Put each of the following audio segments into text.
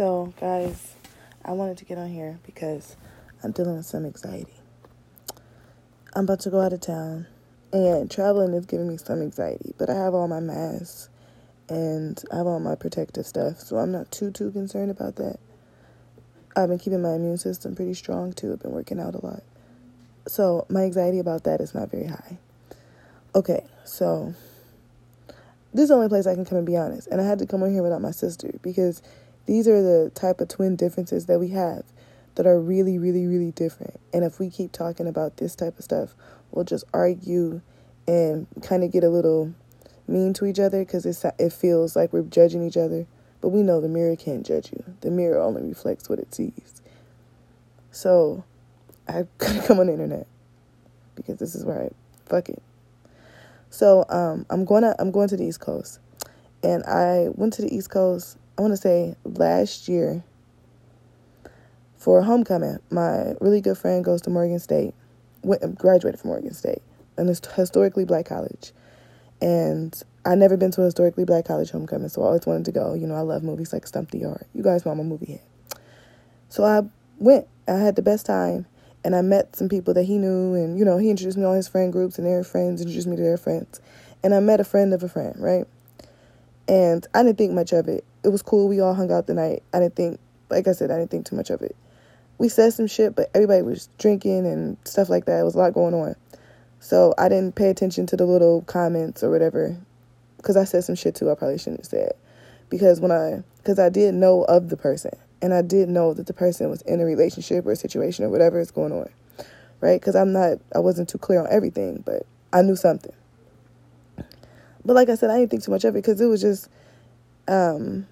So, guys, I wanted to get on here because I'm dealing with some anxiety. I'm about to go out of town, and traveling is giving me some anxiety, but I have all my masks and I have all my protective stuff, so I'm not too, too concerned about that. I've been keeping my immune system pretty strong too. I've been working out a lot. So, my anxiety about that is not very high. Okay, so this is the only place I can come and be honest. And I had to come on here without my sister because these are the type of twin differences that we have that are really, really, really different. And if we keep talking about this type of stuff, we'll just argue and kind of get a little mean to each other because it feels like we're judging each other. But we know the mirror can't judge you, the mirror only reflects what it sees. So I gotta come on the internet because this is where I fuck it. So um, I'm going to I'm going to the East Coast, and I went to the East Coast. I want to say last year for homecoming. My really good friend goes to Morgan State, went graduated from Morgan State, an historically black college, and I never been to a historically black college homecoming, so I always wanted to go. You know, I love movies like Stomp the Yard. You guys know I'm a movie head, so I went. I had the best time and I met some people that he knew, and you know, he introduced me to all his friend groups, and their friends introduced me to their friends, and I met a friend of a friend, right? And I didn't think much of it. It was cool. We all hung out the night. I didn't think, like I said, I didn't think too much of it. We said some shit, but everybody was drinking and stuff like that. It was a lot going on. So I didn't pay attention to the little comments or whatever, because I said some shit too. I probably shouldn't have said, because when I, because I did know of the person, and I did know that the person was in a relationship or a situation or whatever is going on, right? Because I'm not, I wasn't too clear on everything, but I knew something. But like I said, I didn't think too much of it because it was just, um,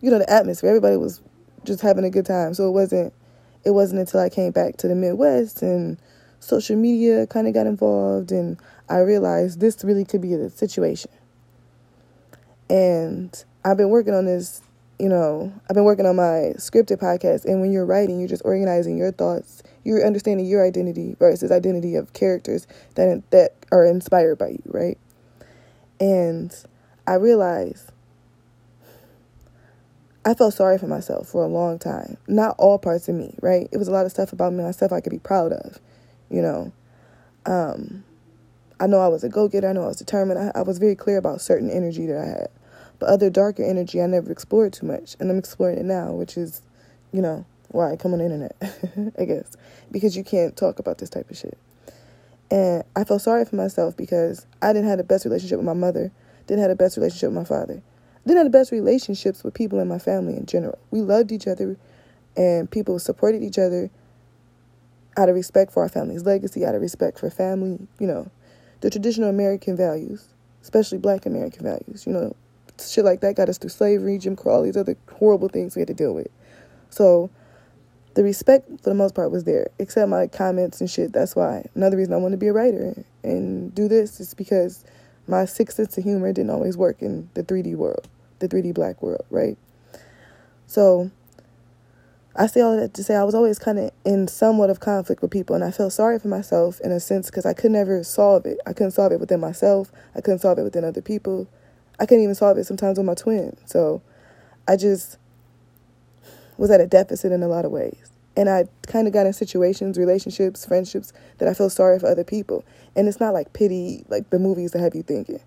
you know, the atmosphere. Everybody was just having a good time, so it wasn't. It wasn't until I came back to the Midwest and social media kind of got involved, and I realized this really could be a situation. And I've been working on this you know, I've been working on my scripted podcast, and when you're writing, you're just organizing your thoughts. You're understanding your identity versus identity of characters that that are inspired by you, right? And I realized I felt sorry for myself for a long time. Not all parts of me, right? It was a lot of stuff about me, myself I could be proud of, you know. Um, I know I was a go getter. I know I was determined. I, I was very clear about certain energy that I had. But other darker energy I never explored too much. And I'm exploring it now, which is, you know, why I come on the internet, I guess. Because you can't talk about this type of shit. And I felt sorry for myself because I didn't have the best relationship with my mother, didn't have the best relationship with my father, didn't have the best relationships with people in my family in general. We loved each other and people supported each other out of respect for our family's legacy, out of respect for family, you know, the traditional American values, especially black American values, you know, shit like that got us through slavery, Jim Crow, all these other horrible things we had to deal with. So the respect for the most part was there, except my comments and shit. That's why. Another reason I want to be a writer and do this is because my sixth sense of humor didn't always work in the 3D world, the 3D black world, right? So I say all that to say I was always kind of in somewhat of conflict with people, and I felt sorry for myself in a sense because I could never solve it. I couldn't solve it within myself. I couldn't solve it within other people. I couldn't even solve it sometimes with my twin. So I just was at a deficit in a lot of ways. And I kind of got in situations, relationships, friendships that I feel sorry for other people. And it's not like pity, like the movies that have you thinking.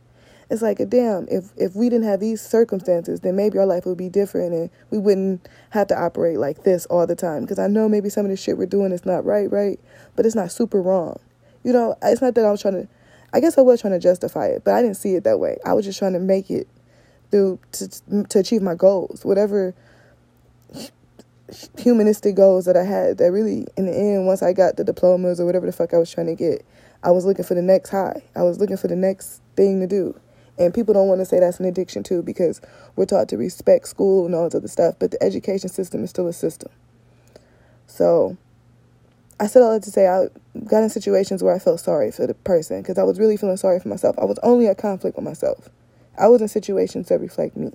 It's like, a damn, if, if we didn't have these circumstances, then maybe our life would be different and we wouldn't have to operate like this all the time. Because I know maybe some of the shit we're doing is not right, right? But it's not super wrong. You know, it's not that I was trying to I guess I was trying to justify it, but I didn't see it that way. I was just trying to make it through to to achieve my goals, whatever humanistic goals that I had. That really, in the end, once I got the diplomas or whatever the fuck I was trying to get, I was looking for the next high. I was looking for the next thing to do. And people don't want to say that's an addiction too because we're taught to respect school and all this other stuff, but the education system is still a system. So I said all that to say I got in situations where I felt sorry for the person because I was really feeling sorry for myself. I was only at conflict with myself. I was in situations that reflect me.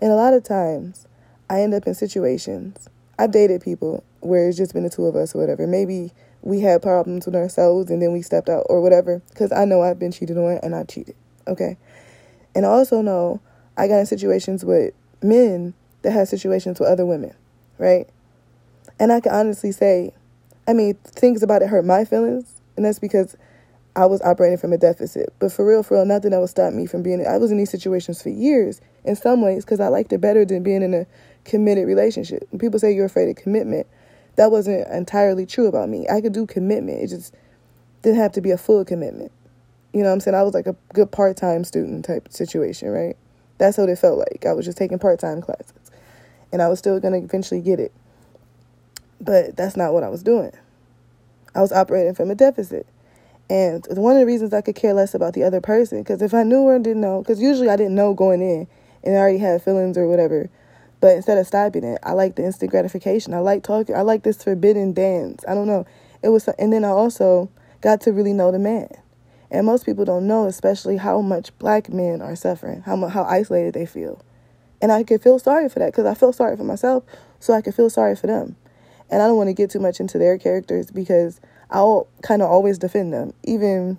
And a lot of times, I end up in situations. I've dated people where it's just been the two of us or whatever. Maybe we had problems with ourselves and then we stepped out or whatever because I know I've been cheated on and I cheated. Okay. And I also know I got in situations with men that had situations with other women. right? And I can honestly say, I mean, things about it hurt my feelings, and that's because I was operating from a deficit. But for real, for real, nothing that would stop me from being. I was in these situations for years in some ways because I liked it better than being in a committed relationship. When people say you're afraid of commitment, that wasn't entirely true about me. I could do commitment. It just didn't have to be a full commitment. You know what I'm saying? I was like a good part time student type situation, right? That's what it felt like. I was just taking part time classes. And I was still going to eventually get it. But that's not what I was doing. I was operating from a deficit. And one of the reasons I could care less about the other person, because if I knew or didn't know, because usually I didn't know going in and I already had feelings or whatever. But instead of stopping it, I like the instant gratification. I like talking. I like this forbidden dance. I don't know. It was, and then I also got to really know the man. And most people don't know, especially how much black men are suffering, how much, how isolated they feel. And I could feel sorry for that because I feel sorry for myself, so I could feel sorry for them. And I don't want to get too much into their characters because I'll kind of always defend them, even,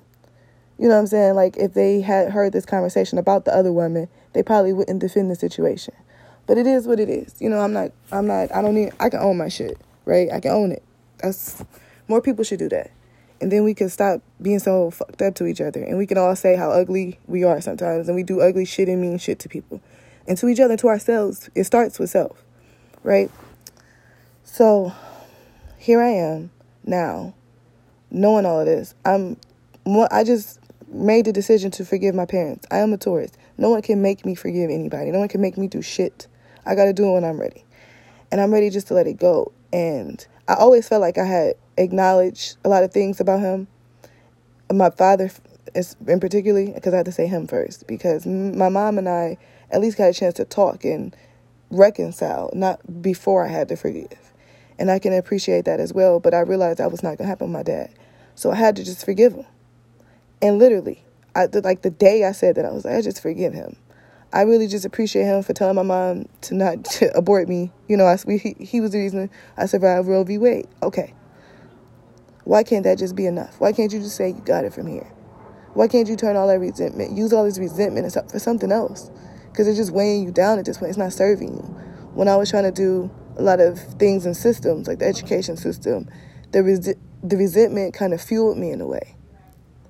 you know what I'm saying? Like, if they had heard this conversation about the other woman, they probably wouldn't defend the situation. But it is what it is. You know, I'm not, I'm not, I don't need, I can own my shit, right? I can own it. That's, more people should do that. And then we can stop being so fucked up to each other. And we can all say how ugly we are sometimes. And we do ugly shit and mean shit to people. And to each other, to ourselves. It starts with self, right? So here I am now, knowing all of this. I'm, I just made the decision to forgive my parents. I am a Taurus. No one can make me forgive anybody. No one can make me do shit. I got to do it when I'm ready. And I'm ready just to let it go. And I always felt like I had acknowledged a lot of things about him. My father, in particularly, because I had to say him first, because my mom and I at least got a chance to talk and reconcile, not before I had to forgive. And I can appreciate that as well. But I realized that was not going to happen with my dad. So I had to just forgive him. And literally, I like the day I said that, I was like, I just forgive him. I really just appreciate him for telling my mom to not to abort me. You know, I, we, he, he was the reason I survived Roe v. Wade. Okay. Why can't that just be enough? Why can't you just say you got it from here? Why can't you turn all that resentment, use all this resentment for something else? Because it's just weighing you down at this point. It's not serving you. When I was trying to do a lot of things in systems, like the education system, the, the resentment kind of fueled me in a way.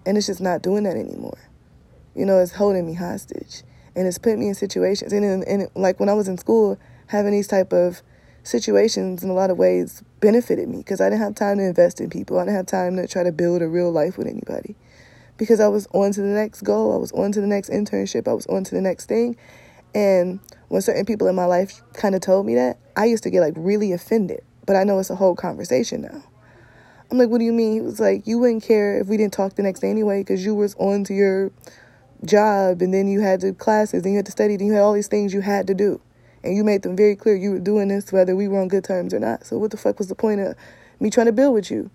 And it's just not doing that anymore. You know, it's holding me hostage. And it's put me in situations. And, in, and like when I was in school, having these type of situations in a lot of ways benefited me because I didn't have time to invest in people. I didn't have time to try to build a real life with anybody because I was on to the next goal. I was on to the next internship. I was on to the next thing. And when certain people in my life kind of told me that, I used to get like really offended. But I know it's a whole conversation now. I'm like, what do you mean? He was like, you wouldn't care if we didn't talk the next day anyway because you was on to your job and then you had the classes and you had to study and you had all these things you had to do. And you made them very clear you were doing this whether we were on good terms or not. So what the fuck was the point of me trying to build with you?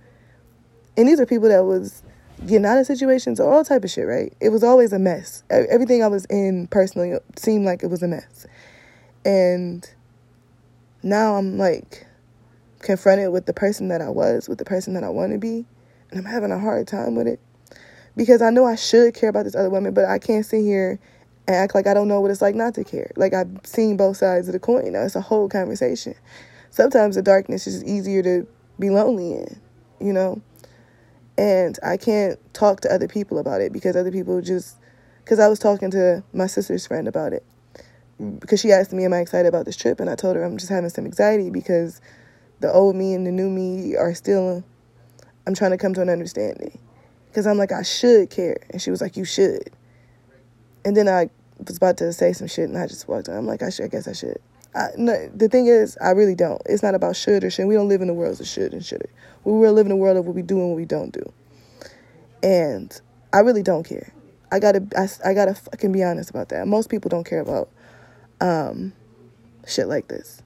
And these are people that was getting out of situations, or all type of shit, right? It was always a mess. Everything I was in personally seemed like it was a mess. And now I'm like confronted with the person that I was, with the person that I want to be, and I'm having a hard time with it. Because I know I should care about this other woman, but I can't sit here and act like I don't know what it's like not to care. Like I've seen both sides of the coin. You know, it's a whole conversation. Sometimes the darkness is easier to be lonely in, you know? And I can't talk to other people about it because other people just, because I was talking to my sister's friend about it. Because she asked me, Am I excited about this trip? And I told her I'm just having some anxiety because the old me and the new me are still, I'm trying to come to an understanding. Because I'm like, I should care. And she was like, You should. And then I was about to say some shit and I just walked on. I'm like, I should, I guess I should. I, no, the thing is, I really don't. It's not about should or should. We don't live in the world of should and should. We will live in a world of what we do and what we don't do. And I really don't care. I gotta, I, I gotta fucking be honest about that. Most people don't care about um, shit like this.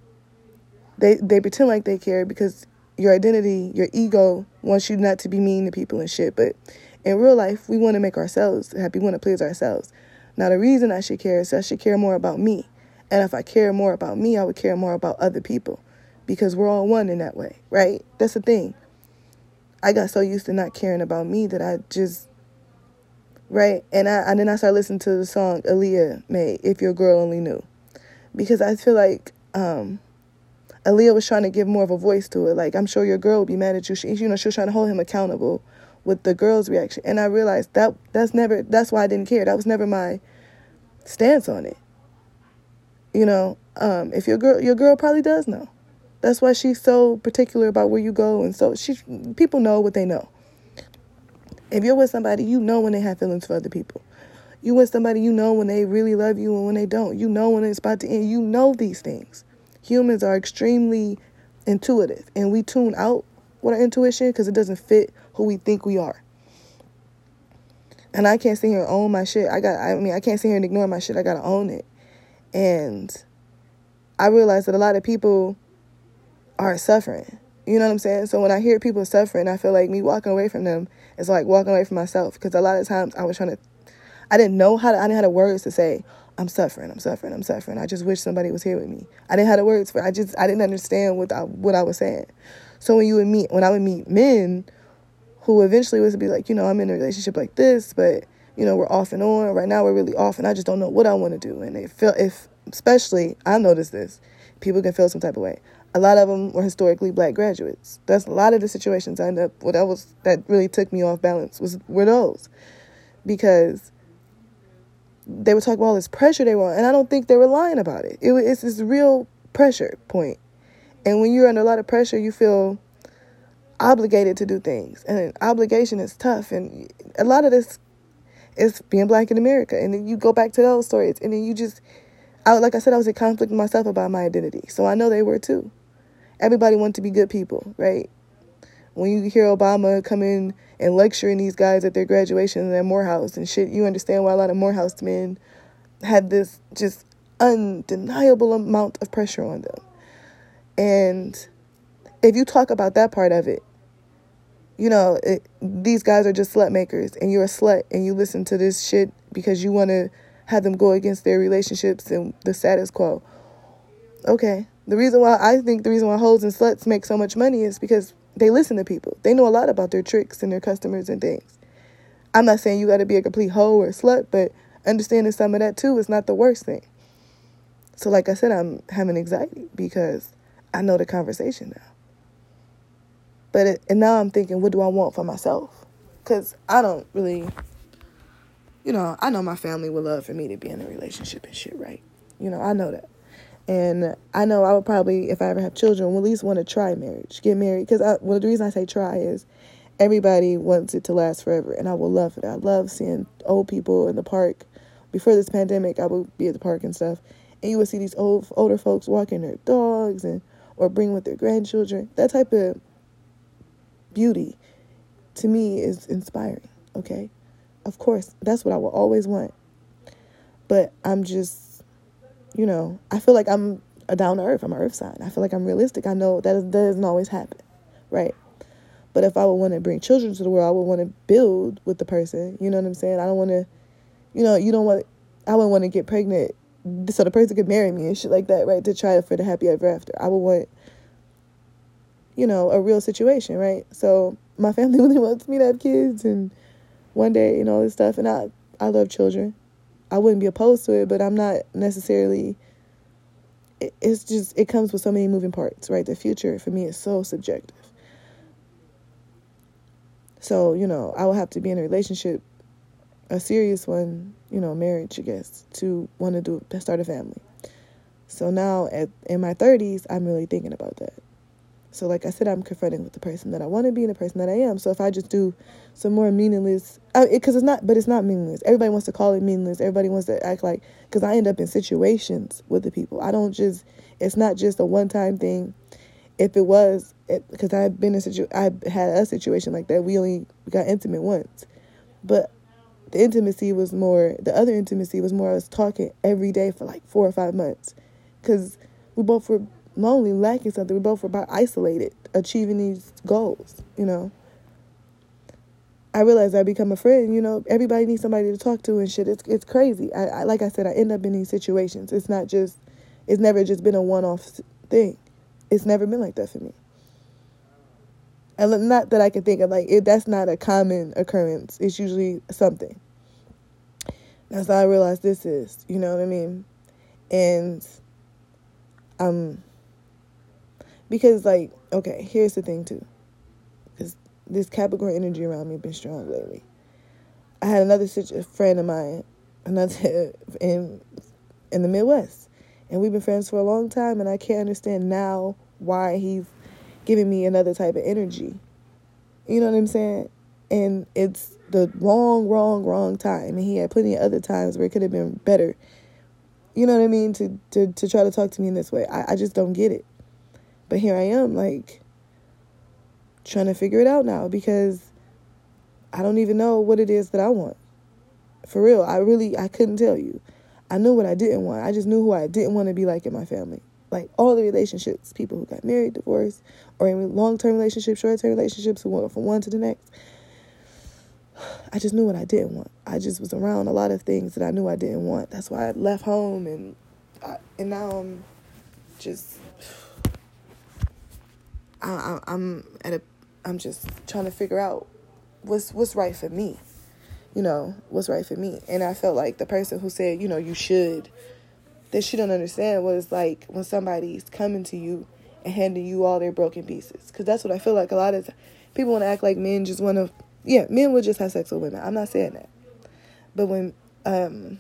They they pretend like they care because your identity, your ego wants you not to be mean to people and shit. But in real life, we want to make ourselves happy. We want to please ourselves. Now, the reason I should care is I should care more about me. And if I care more about me, I would care more about other people because we're all one in that way, right? That's the thing. I got so used to not caring about me that I just, right? And, I, and then I started listening to the song Aaliyah made, If Your Girl Only Knew. Because I feel like um, Aaliyah was trying to give more of a voice to it. Like I'm sure your girl would be mad at you. She, you know, she was trying to hold him accountable with the girl's reaction. And I realized that that's never that's why I didn't care. That was never my stance on it. You know, um, if your girl your girl probably does know. That's why she's so particular about where you go and so she people know what they know. If you're with somebody, you know when they have feelings for other people. You with somebody, you know when they really love you and when they don't. You know when it's about to end. You know these things. Humans are extremely intuitive and we tune out with our intuition because it doesn't fit who we think we are. And I can't sit here and own my shit. I got I mean I can't sit here and ignore my shit. I gotta own it. And I realize that a lot of people are suffering. You know what I'm saying? So when I hear people suffering, I feel like me walking away from them is like walking away from myself. Because a lot of times I was trying to, I didn't know how to, I didn't have the words to say, I'm suffering, I'm suffering, I'm suffering. I just wish somebody was here with me. I didn't have the words for it. I just, I didn't understand what I, what I was saying. So when you would meet, when I would meet men who eventually was to be like, you know, I'm in a relationship like this, but, you know, we're off and on. Right now we're really off and I just don't know what I want to do. And they feel, if, especially, I noticed this, people can feel some type of way a lot of them were historically black graduates. That's a lot of the situations I ended up. What that was that really took me off balance was were those, because they were talking about all this pressure they were, and I don't think they were lying about it. it it's this real pressure point, and when you're under a lot of pressure, you feel obligated to do things, and obligation is tough, and a lot of this is being black in America, and then you go back to those stories, and then you just. I, like I said, I was in conflict with myself about my identity. So I know they were too everybody wants to be good people, right? When you hear Obama come in and lecturing these guys at their graduation at Morehouse and shit, you understand why a lot of Morehouse men had this just undeniable amount of pressure on them. And if you talk about that part of it, you know, it, these guys are just slut makers, and you're a slut, and you listen to this shit because you want to have them go against their relationships and the status quo. Okay, the reason why I think the reason why hoes and sluts make so much money is because they listen to people. They know a lot about their tricks and their customers and things. I'm not saying you got to be a complete hoe or slut, but understanding some of that too is not the worst thing. So, like I said, I'm having anxiety because I know the conversation now. But it, and now I'm thinking, what do I want for myself? Because I don't really, you know, I know my family would love for me to be in a relationship and shit, right? You know, I know that. And I know I would probably, if I ever have children, will at least want to try marriage, get married. Because well, the reason I say try is everybody wants it to last forever, and I will love it. I love seeing old people in the park. Before this pandemic, I would be at the park and stuff, and you would see these old older folks walking their dogs and or bring with their grandchildren. That type of beauty, to me, is inspiring. Okay, of course, that's what I will always want. But I'm just you know, I feel like I'm a down to earth. I'm an earth sign. I feel like I'm realistic. I know that, that doesn't always happen, right? But if I would want to bring children to the world, I would want to build with the person. You know what I'm saying? I don't want to, you know, you don't want, I wouldn't want to get pregnant so the person could marry me and shit like that, right? To try for the happy ever after. I would want, you know, a real situation, right? So my family really wants me to have kids and one day and all this stuff. And I, I love children. I wouldn't be opposed to it, but I'm not necessarily. It's just it comes with so many moving parts, right? The future for me is so subjective. So you know, I will have to be in a relationship, a serious one, you know, marriage, I guess, to want to do start a family. So now, at in my thirties, I'm really thinking about that. So, like I said, I'm confronting with the person that I want to be and the person that I am. So, if I just do some more meaningless, because it, it's not, but it's not meaningless. Everybody wants to call it meaningless. Everybody wants to act like, because I end up in situations with the people. I don't just, it's not just a one time thing. If it was, because I've been in situ, I had a situation like that. We only got intimate once, but the intimacy was more. The other intimacy was more I was talking every day for like four or five months, because we both were lonely, lacking something. We both were about isolated, achieving these goals, you know. I realized I become a friend, you know, everybody needs somebody to talk to and shit. It's it's crazy. I, I like I said, I end up in these situations. It's not just it's never just been a one off thing. It's never been like that for me. And not that I can think of like it that's not a common occurrence. It's usually something. That's how I realized this is, you know what I mean? And um Because, like, okay, here's the thing, too. Because this Capricorn energy around me been strong lately. I had another friend of mine, another in in the Midwest, and we've been friends for a long time, and I can't understand now why he's giving me another type of energy. You know what I'm saying? And it's the wrong, wrong, wrong time. And he had plenty of other times where it could have been better. You know what I mean? To to to try to talk to me in this way. I, I just don't get it. But here I am, like trying to figure it out now because I don't even know what it is that I want. For real, I really I couldn't tell you. I knew what I didn't want. I just knew who I didn't want to be like in my family. Like all the relationships, people who got married, divorced, or in long term relationships, short term relationships, who went from one to the next. I just knew what I didn't want. I just was around a lot of things that I knew I didn't want. That's why I left home and I, and now I'm just I, I'm at a I'm just trying to figure out what's what's right for me. You know, what's right for me. And I felt like the person who said, you know, you should that she don't understand was like when somebody's coming to you and handing you all their broken pieces. Because that's what I feel like a lot of people want to act like men just want to, yeah, men will just have sex with women. I'm not saying that. But when, um,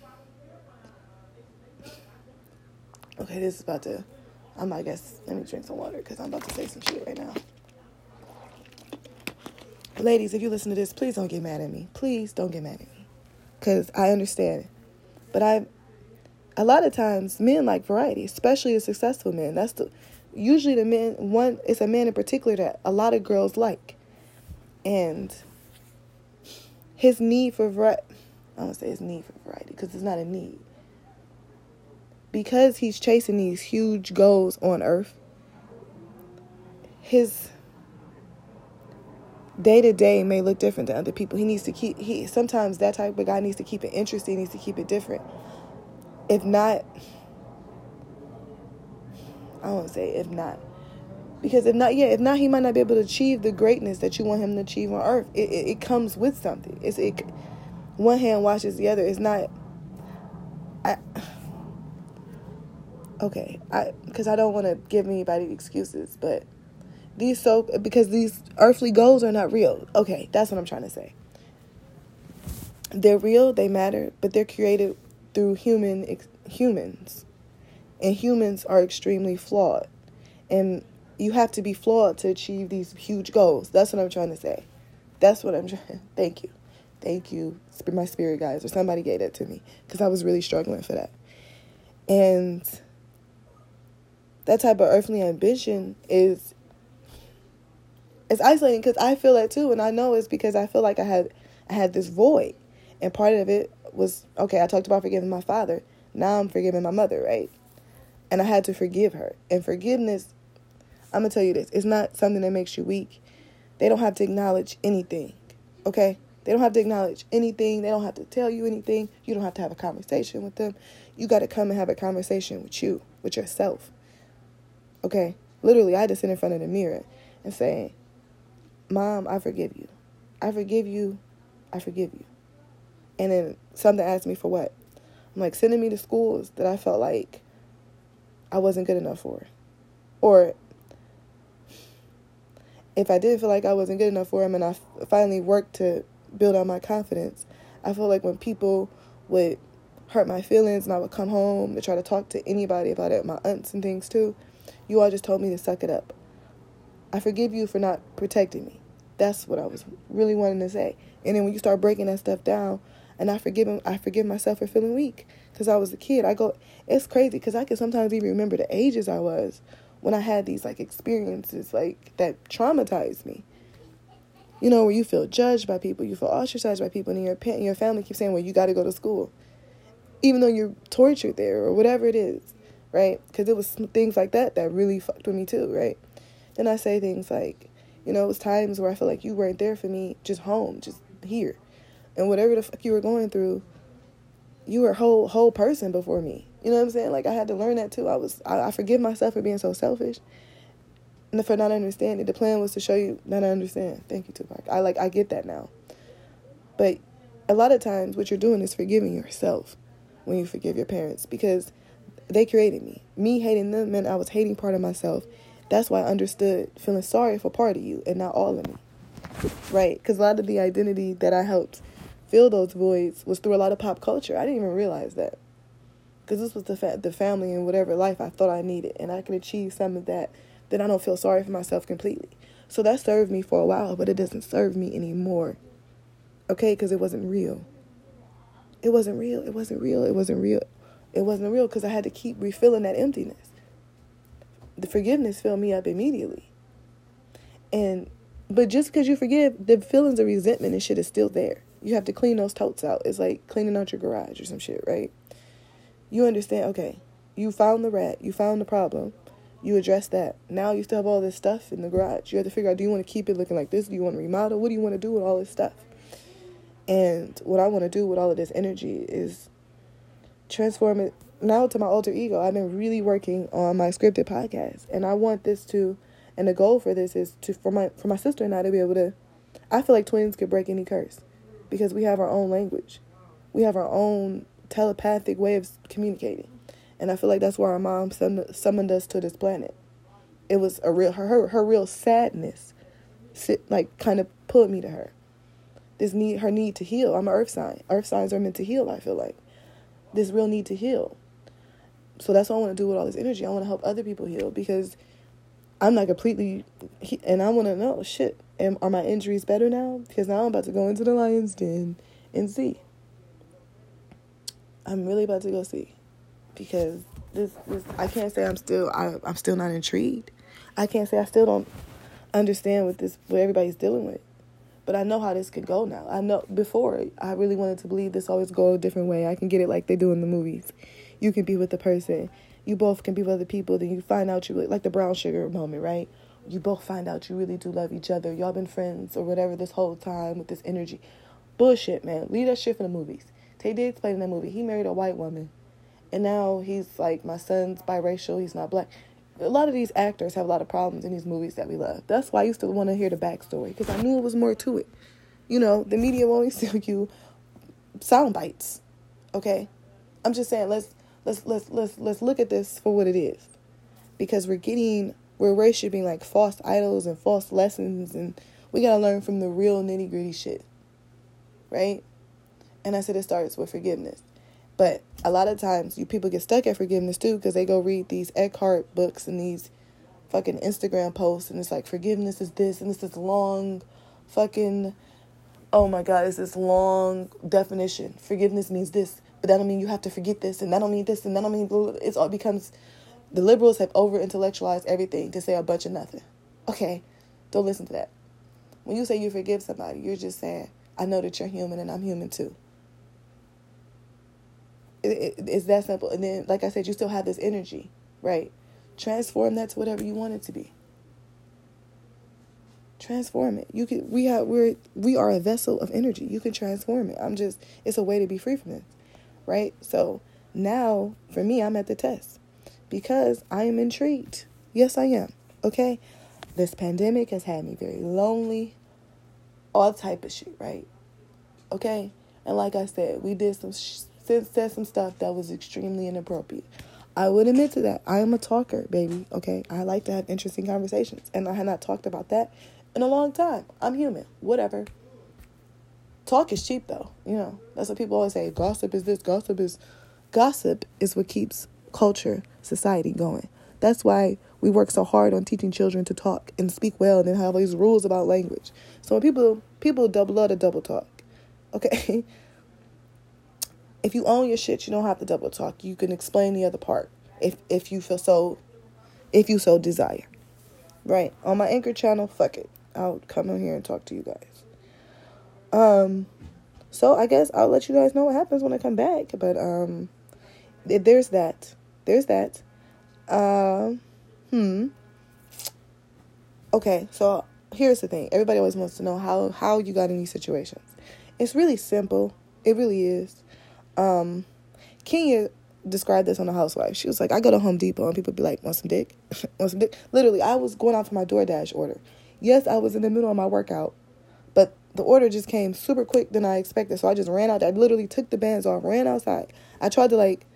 okay, this is about to, I'm, I guess, let me drink some water because I'm about to say some shit right now. Ladies, if you listen to this, please don't get mad at me. Please don't get mad at me. Because I understand. It. But I, a lot of times, men like variety, especially the successful men. That's the, usually the men one it's a man in particular that a lot of girls like and his need for variety i don't say his need for variety because it's not a need because he's chasing these huge goals on earth his day to day may look different than other people he needs to keep he sometimes that type of guy needs to keep it interesting needs to keep it different if not I won't say if not. Because if not, yeah, if not, he might not be able to achieve the greatness that you want him to achieve on earth. It, it, it comes with something. It's it. One hand washes the other. It's not. I. Okay, I because I don't want to give anybody excuses, but these so because these earthly goals are not real. Okay, that's what I'm trying to say. They're real, they matter, but they're created through human humans and humans are extremely flawed. And you have to be flawed to achieve these huge goals. That's what I'm trying to say. That's what I'm trying. Thank you. Thank you, my spirit guys, or somebody gave that to me because I was really struggling for that. And that type of earthly ambition is it's isolating because I feel that too, and I know it's because I feel like I had I had this void, and part of it was okay. I talked about forgiving my father. Now I'm forgiving my mother, right? And I had to forgive her. And forgiveness, I'm to tell you this, it's not something that makes you weak. They don't have to acknowledge anything, okay? They don't have to acknowledge anything. They don't have to tell you anything. You don't have to have a conversation with them. You got to come and have a conversation with you, with yourself. Okay? Literally, I had to sit in front of the mirror and say, Mom, I forgive you. I forgive you. I forgive you. And then something asked me for what? I'm like, sending me to schools that I felt like I wasn't good enough for. Or if I did feel like I wasn't good enough for him and I finally worked to build on my confidence, I feel like when people would hurt my feelings and I would come home to try to talk to anybody about it, my aunts and things too, you all just told me to suck it up. I forgive you for not protecting me. That's what I was really wanting to say. And then when you start breaking that stuff down, and I forgive him, I forgive myself for feeling weak because I was a kid. I go, it's crazy because I can sometimes even remember the ages I was when I had these like experiences like that traumatized me. You know, where you feel judged by people, you feel ostracized by people, and your and your family keeps saying, "Well, you got to go to school," even though you're tortured there or whatever it is, right? Because it was things like that that really fucked with me too, right? Then I say things like, you know, it was times where I felt like you weren't there for me, just home, just here, and whatever the fuck you were going through, you were a whole whole person before me. You know what I'm saying? Like I had to learn that too. I was I, I forgive myself for being so selfish and for not understanding. The plan was to show you that I understand. Thank you, Tupac. I like I get that now. But a lot of times what you're doing is forgiving yourself when you forgive your parents because they created me. Me hating them meant I was hating part of myself That's why I understood feeling sorry for part of you and not all of me. Right? Because a lot of the identity that I helped fill those voids was through a lot of pop culture. I didn't even realize that. Because this was the fa- the family and whatever life I thought I needed, and I could achieve some of that. Then I don't feel sorry for myself completely. So that served me for a while, but it doesn't serve me anymore. Okay, because it wasn't real. It wasn't real. It wasn't real. It wasn't real. It wasn't real because I had to keep refilling that emptiness. The forgiveness filled me up immediately. And but just because you forgive, the feelings of resentment and shit is still there. You have to clean those totes out. It's like cleaning out your garage or some shit, right? You understand, okay, you found the rat, you found the problem, you address that. Now you still have all this stuff in the garage. You have to figure out do you want to keep it looking like this? Do you want to remodel? What do you want to do with all this stuff? And what I want to do with all of this energy is transform it now to my alter ego. I've been really working on my scripted podcast, and I want this to, and the goal for this is to for my for my sister and I to be able to. I feel like twins could break any curse, because we have our own language, we have our own telepathic way of communicating. And I feel like that's why our mom summoned us to this planet. It was a real her her, her real sadness, like kind of pulled me to her. This need her need to heal. I'm an earth sign. Earth signs are meant to heal. I feel like this real need to heal. So that's what I want to do with all this energy. I want to help other people heal because I'm not completely, and I want to know shit. Am, are my injuries better now? Because now I'm about to go into the lion's den and see. I'm really about to go see because this, this I can't say I'm still I, I'm still not intrigued. I can't say I still don't understand what this what everybody's dealing with. But I know how this could go now. I know before I really wanted to believe this always go a different way. I can get it like they do in the movies. You can be with the person, you both can be with other people, then you find out you like the brown sugar moment, right? You both find out you really do love each other. Y'all been friends or whatever this whole time with this energy. Bullshit, man. Leave that shit for the movies. Taye Diggs played in that movie. He married a white woman. And now he's like, my son's biracial, he's not black. A lot of these actors have a lot of problems in these movies that we love. That's why I used to want to hear the backstory because I knew it was more to it. You know, the media will only sell you sound bites. Okay? I'm just saying let's let's let's let's let's look at this for what it is. Because we're getting we're worshiping like false idols and false lessons and we gotta learn from the real nitty gritty shit. Right? And I said it starts with forgiveness. But a lot of times you people get stuck at forgiveness too because they go read these Eckhart books and these fucking Instagram posts and it's like forgiveness is this and this is long fucking oh my god, it's this long definition. Forgiveness means this, but that don't mean you have to forget this and that don't mean this and that don't mean it's all becomes the liberals have over intellectualized everything to say a bunch of nothing. Okay, don't listen to that. When you say you forgive somebody, you're just saying, I know that you're human and I'm human too. It, it, it's that simple. And then, like I said, you still have this energy, right? Transform that to whatever you want it to be. Transform it. You can. We have. We're. We are a vessel of energy. You can transform it. I'm just. It's a way to be free from this, right? So now, for me, I'm at the test because I am intrigued. Yes, I am. Okay, this pandemic has had me very lonely. All type of shit, right? Okay, and like I said, we did some. Sh- said some stuff that was extremely inappropriate. I would admit to that. I am a talker, baby. Okay, I like to have interesting conversations, and I had not talked about that in a long time. I'm human. Whatever. Talk is cheap, though. You know that's what people always say. Gossip is this. Gossip is. Gossip is what keeps culture, society going. That's why we work so hard on teaching children to talk and speak well, and then have all these rules about language. So when people people double love to double talk. Okay, if you own your shit, you don't have to double talk. You can explain the other part if if you feel so if you so desire. Right. On my anchor channel, fuck it. I'll come in here and talk to you guys. Um so I guess I'll let you guys know what happens when I come back. But um there's that. There's that. Um uh, hmm. Okay, so here's the thing. Everybody always wants to know how how you got in these situations. It's really simple. It really is. Um, Kenya described this on the housewife. She was like, I go to Home Depot and people be like, want some dick? want some dick? Literally, I was going out for my DoorDash order. Yes, I was in the middle of my workout, but the order just came super quick than I expected. So I just ran out. I literally took the bands off, ran outside. I tried to like,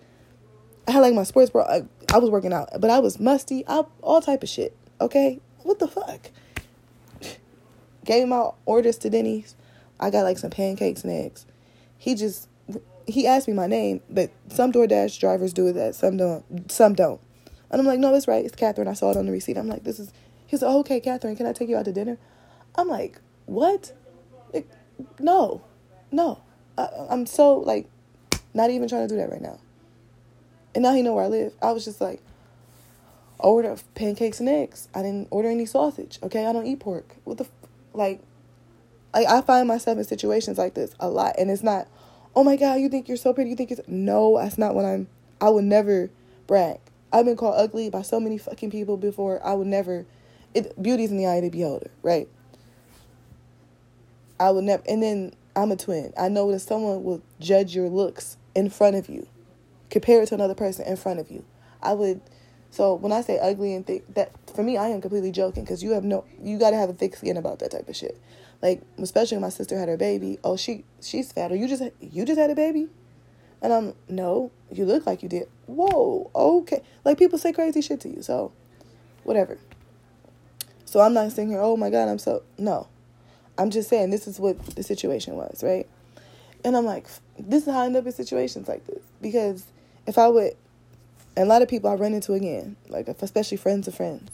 I had like my sports bra. I, I was working out, but I was musty. I, all type of shit. Okay, what the fuck? Gave my orders to Denny's. I got like some pancakes and eggs. He just he asked me my name, but some DoorDash drivers do that, some don't, some don't. And I'm like, no, it's right. It's Katherine. I saw it on the receipt. I'm like, this is. He's like, okay, Katherine, can I take you out to dinner? I'm like, what? No, no. I, I'm so like, not even trying to do that right now. And now he know where I live. I was just like, order pancakes and eggs. I didn't order any sausage. Okay, I don't eat pork. What the, f-? like, like I find myself in situations like this a lot, and it's not. Oh my God, you think you're so pretty? You think it's no? That's not what I'm. I would never brag. I've been called ugly by so many fucking people before. I would never. It beauty's in the eye of the beholder, right? I would never. And then I'm a twin. I know that someone will judge your looks in front of you, compare it to another person in front of you. I would. So when I say ugly and thick, that for me, I am completely joking because you have no. You got to have a thick skin about that type of shit. Like especially when my sister had her baby. Oh, she she's fat. Or you just you just had a baby. And I'm, no, you look like you did. Whoa, okay. Like people say crazy shit to you, so whatever. So I'm not saying here, oh my God, I'm so, no. I'm just saying this is what the situation was, right? And I'm like, this is how I end up in situations like this. Because if I would, and a lot of people I run into again, like especially friends of friends,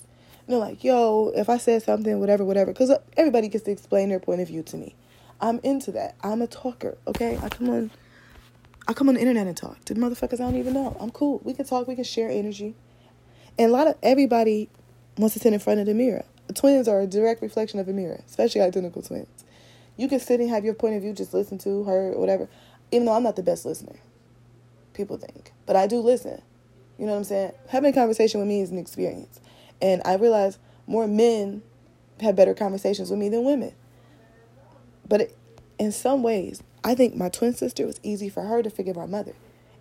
They're like, yo, if I said something, whatever, whatever, because uh, everybody gets to explain their point of view to me. I'm into that. I'm a talker, okay? I come on I come on the internet and talk to motherfuckers I don't even know. I'm cool. We can talk. We can share energy. And a lot of everybody wants to sit in front of the mirror. Twins are a direct reflection of a mirror, especially identical twins. You can sit and have your point of view, just listen to her, or whatever. Even though I'm not the best listener, people think, but I do listen. You know what I'm saying? Having a conversation with me is an experience, and I realize more men have better conversations with me than women. But it, in some ways, I think my twin sister was easy for her to forgive my mother.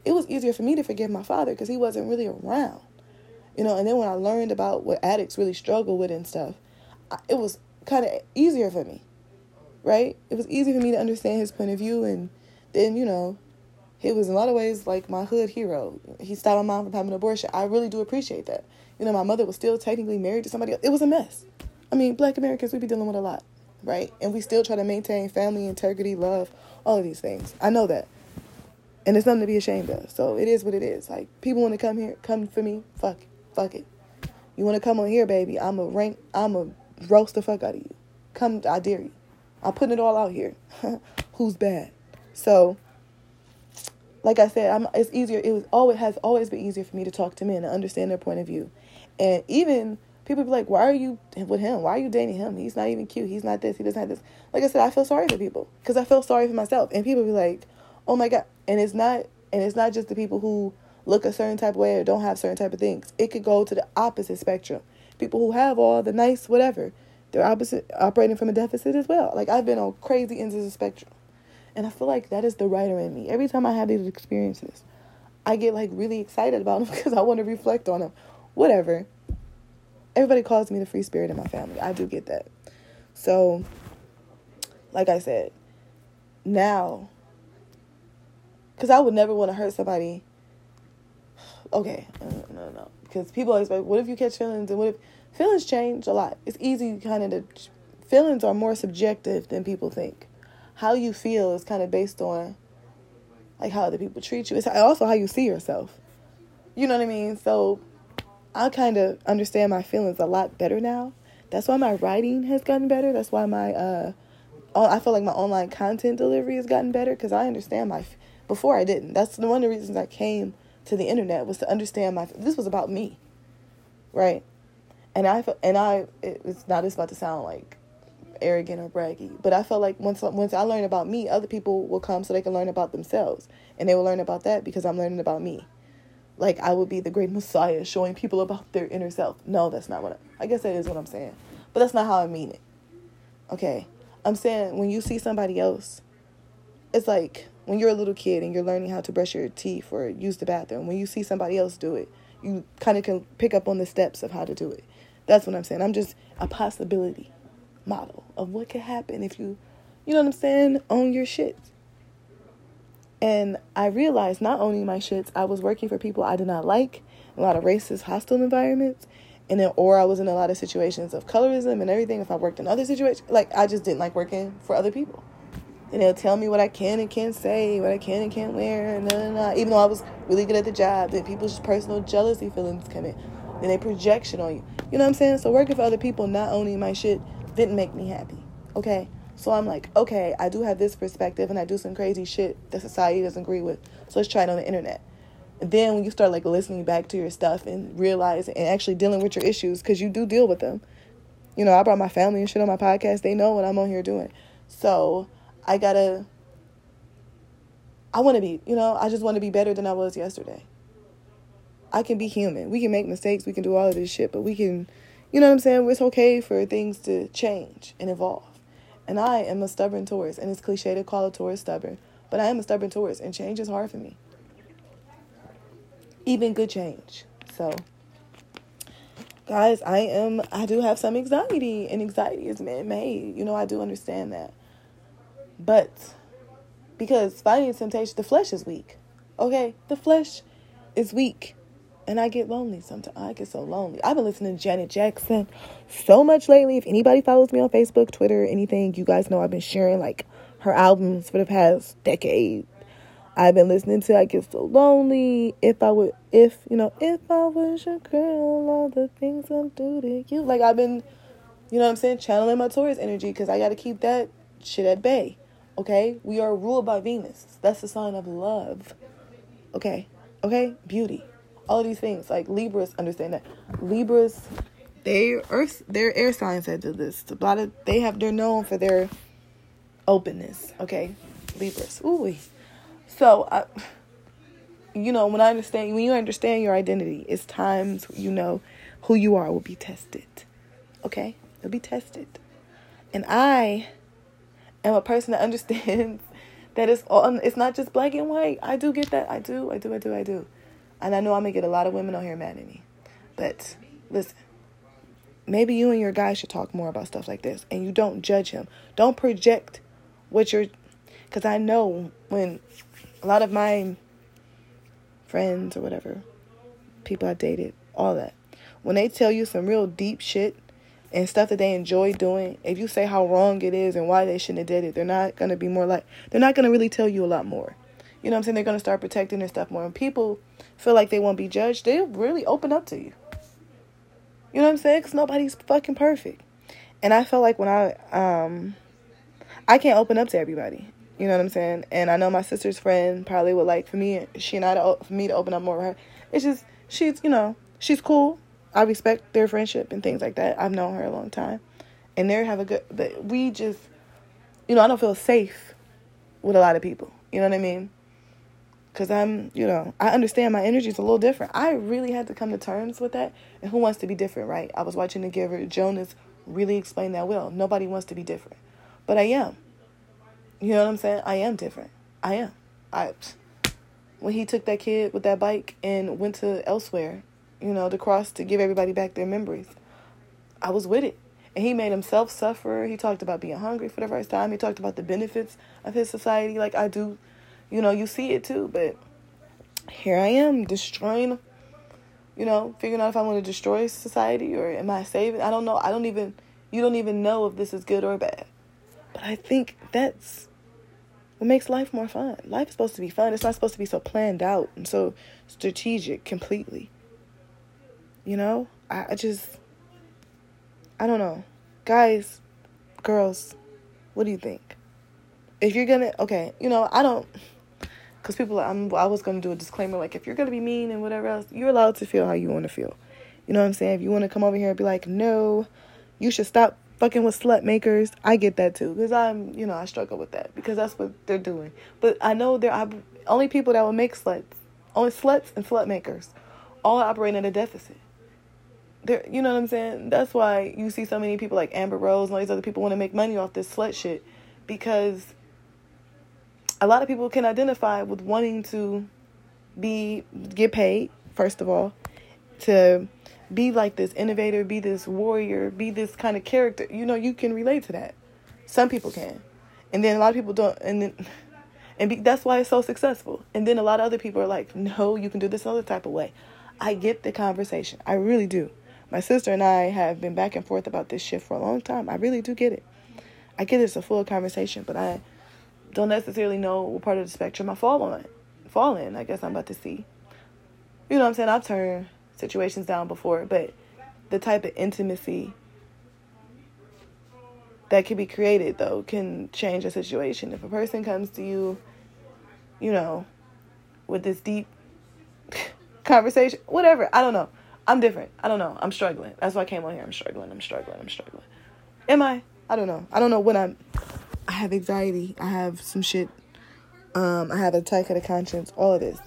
It was easier for me to forgive my father because he wasn't really around. You know, and then when I learned about what addicts really struggle with and stuff, it was kind of easier for me, right? It was easy for me to understand his point of view. And then, you know, he was in a lot of ways like my hood hero. He stopped my mom from having an abortion. I really do appreciate that. You know, my mother was still technically married to somebody else. It was a mess. I mean, black Americans, we be dealing with a lot, right? And we still try to maintain family integrity, love, all of these things. I know that. And it's nothing to be ashamed of. So it is what it is. Like people want to come here, come for me, fuck, fuck it. You want to come on here, baby? I'm a rank. I'm a roast the fuck out of you. Come, I dare you. I'm putting it all out here. Who's bad? So, like I said, I'm, it's easier. It was always has always been easier for me to talk to men and understand their point of view, and even people be like, "Why are you with him? Why are you dating him? He's not even cute. He's not this. He doesn't have this." Like I said, I feel sorry for people because I feel sorry for myself, and people be like, "Oh my god!" And it's not, and it's not just the people who look a certain type of way or don't have certain type of things. It could go to the opposite spectrum. People who have all the nice whatever, they're opposite operating from a deficit as well. Like I've been on crazy ends of the spectrum, and I feel like that is the writer in me. Every time I have these experiences, I get like really excited about them because I want to reflect on them. Whatever everybody calls me the free spirit in my family. I do get that. So, like I said, now, because I would never want to hurt somebody. Okay, no, no, no. Because people always like, what if you catch feelings? And what if feelings change a lot? It's easy kind of to, feelings are more subjective than people think. How you feel is kind of based on like how other people treat you. It's also how you see yourself. You know what I mean? So I kind of understand my feelings a lot better now. That's why my writing has gotten better. That's why my uh, I feel like my online content delivery has gotten better because I understand my. Before I didn't. That's the one of the reasons I came to the internet was to understand my. This was about me, right? And I and I it's not just about to sound like arrogant or braggy, but I felt like once once I learn about me, other people will come so they can learn about themselves, and they will learn about that because I'm learning about me like I would be the great messiah showing people about their inner self. No, that's not what I, I guess that is what I'm saying. But that's not how I mean it. Okay. I'm saying when you see somebody else, it's like when you're a little kid and you're learning how to brush your teeth or use the bathroom, when you see somebody else do it, you kind of can pick up on the steps of how to do it. That's what I'm saying. I'm just a possibility model of what could happen if you, you know what I'm saying, own your shit. And I realized not owning my shits, I was working for people I did not like, a lot of racist, hostile environments. And then, or I was in a lot of situations of colorism and everything. If I worked in other situations, like I just didn't like working for other people. And they'll tell me what I can and can't say, what I can and can't wear, and nah, nah, even though I was really good at the job, then people's personal jealousy feelings come in. Then they projection on you. You know what I'm saying? So working for other people, not owning my shit, didn't make me happy. Okay? So I'm like, okay, I do have this perspective and I do some crazy shit that society doesn't agree with. So let's try it on the internet. And then when you start like listening back to your stuff and realize and actually dealing with your issues, because you do deal with them. You know, I brought my family and shit on my podcast. They know what I'm on here doing. So I gotta, I wanna be, you know, I just wanna be better than I was yesterday. I can be human. We can make mistakes. We can do all of this shit, but we can, you know what I'm saying? It's okay for things to change and evolve. And I am a stubborn Taurus, and it's cliche to call a Taurus stubborn, but I am a stubborn Taurus, and change is hard for me. Even good change. So, guys, I am, I do have some anxiety, and anxiety is man made. You know, I do understand that. But because fighting temptation, the flesh is weak. Okay? The flesh is weak. And I get lonely sometimes. I get so lonely. I've been listening to Janet Jackson so much lately. If anybody follows me on Facebook, Twitter, anything, you guys know I've been sharing like her albums for the past decade. I've been listening to I Get So Lonely. If I would, if, you know, if I was your girl, all the things I do to you. Like, I've been, you know what I'm saying, channeling my Taurus energy because I got to keep that shit at bay. Okay? We are ruled by Venus. That's the sign of love. Okay? Okay? Beauty all of these things. Like Libras understand that. Libras, they earth their air signs that do this. A lot of they have they're known for their openness. Okay, Libras. Ooh. So I, you know, when I understand when you understand your identity, it's times you know who you are will be tested. Okay, it'll be tested, and I am a person that understands that it's all it's not just black and white. I do get that. I do. I do. I do. I do. And I know I'm going to get a lot of women on here mad at me. But listen, maybe you and your guy should talk more about stuff like this. And you don't judge him. Don't project what you're. Because I know when a lot of my friends or whatever, people I dated, all that, when they tell you some real deep shit and stuff that they enjoy doing, if you say how wrong it is and why they shouldn't have did it, they're not to be more like, they're not to really tell you a lot more. You know what I'm saying? They're to start protecting their stuff more. When people feel like they won't be judged, they really open up to you. You know what I'm saying? Because nobody's fucking perfect. And I felt like when I, um, I can't open up to everybody. You know what I'm saying? And I know my sister's friend probably would like for me, she and I, to, for me to open up more her. It's just, she's, you know, she's cool. I respect their friendship and things like that. I've known her a long time. And they have a good, but we just, you know, I don't feel safe with a lot of people. You know what I mean? Because I'm, you know, I understand my energy is a little different. I really had to come to terms with that. And who wants to be different, right? I was watching The Giver. Jonas really explained that well. Nobody wants to be different. But I am. You know what I'm saying? I am different. I am. I when he took that kid with that bike and went to elsewhere, you know, to cross to give everybody back their memories. I was with it. And he made himself suffer. He talked about being hungry for the first time. He talked about the benefits of his society. Like I do you know, you see it too. But here I am destroying, you know, figuring out if I want to destroy society or am I saving? I don't know. I don't even, you don't even know if this is good or bad. But I think that's what makes life more fun. Life is supposed to be fun. It's not supposed to be so planned out and so strategic completely. You know, I, I just, I don't know. Guys, girls, what do you think? If you're gonna, okay, you know, I don't because people I'm, i was going to do a disclaimer like if you're going to be mean and whatever else you're allowed to feel how you want to feel. You know what i'm saying? If you want to come over here and be like no you should stop fucking with slut makers i get that too because i'm you know i struggle with that because that's what they're doing. But i know there are only people that will make sluts only sluts and slut makers all operate in a deficit. There you know what i'm saying? That's why you see so many people like amber rose and all these other people want to make money off this slut shit because a lot of people can identify with wanting to be get paid first of all to be like this innovator be this warrior be this kind of character. You know you can relate to that. Some people can. And then a lot of people don't and then and be, that's why it's so successful. And then a lot of other people are like no you can do this another type of way. I get the conversation. I really do. My sister and I have been back and forth about this shit for a long time. I really do get it. I get it's a full conversation, but I don't necessarily know what part of the spectrum I fall on. Fall in, I guess I'm about to see. You know what I'm saying? I've turned situations down before, but the type of intimacy that can be created though can change a situation. If a person comes to you, you know, with this deep conversation, whatever, I don't know. I'm different. I don't know. I'm struggling. That's why I came on here. I'm struggling. I'm struggling. I'm struggling. Am I? I don't know. I don't know what I'm. I have anxiety. I have some shit. Um, I have a tight of conscience. All of this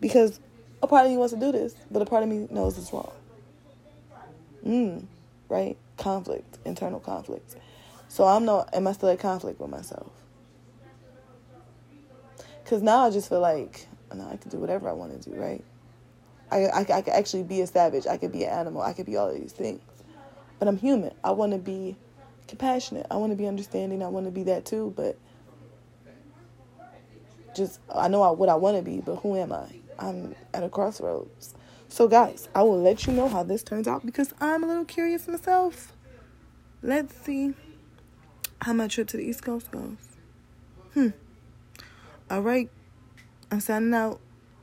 because a part of me wants to do this, but a part of me knows it's wrong. Mm, right? Conflict, internal conflict. So I'm not. Am I still at conflict with myself? Because now I just feel like now I can do whatever I want to do, right? I, I, I could actually be a savage. I could be an animal. I could be all of these things. But I'm human. I want to be compassionate. I want to be understanding. I want to be that too. But just, I know what I want to be, but who am I? I'm at a crossroads. So, guys, I will let you know how this turns out because I'm a little curious myself. Let's see how my trip to the East Coast goes. Hmm. All right. I'm signing out.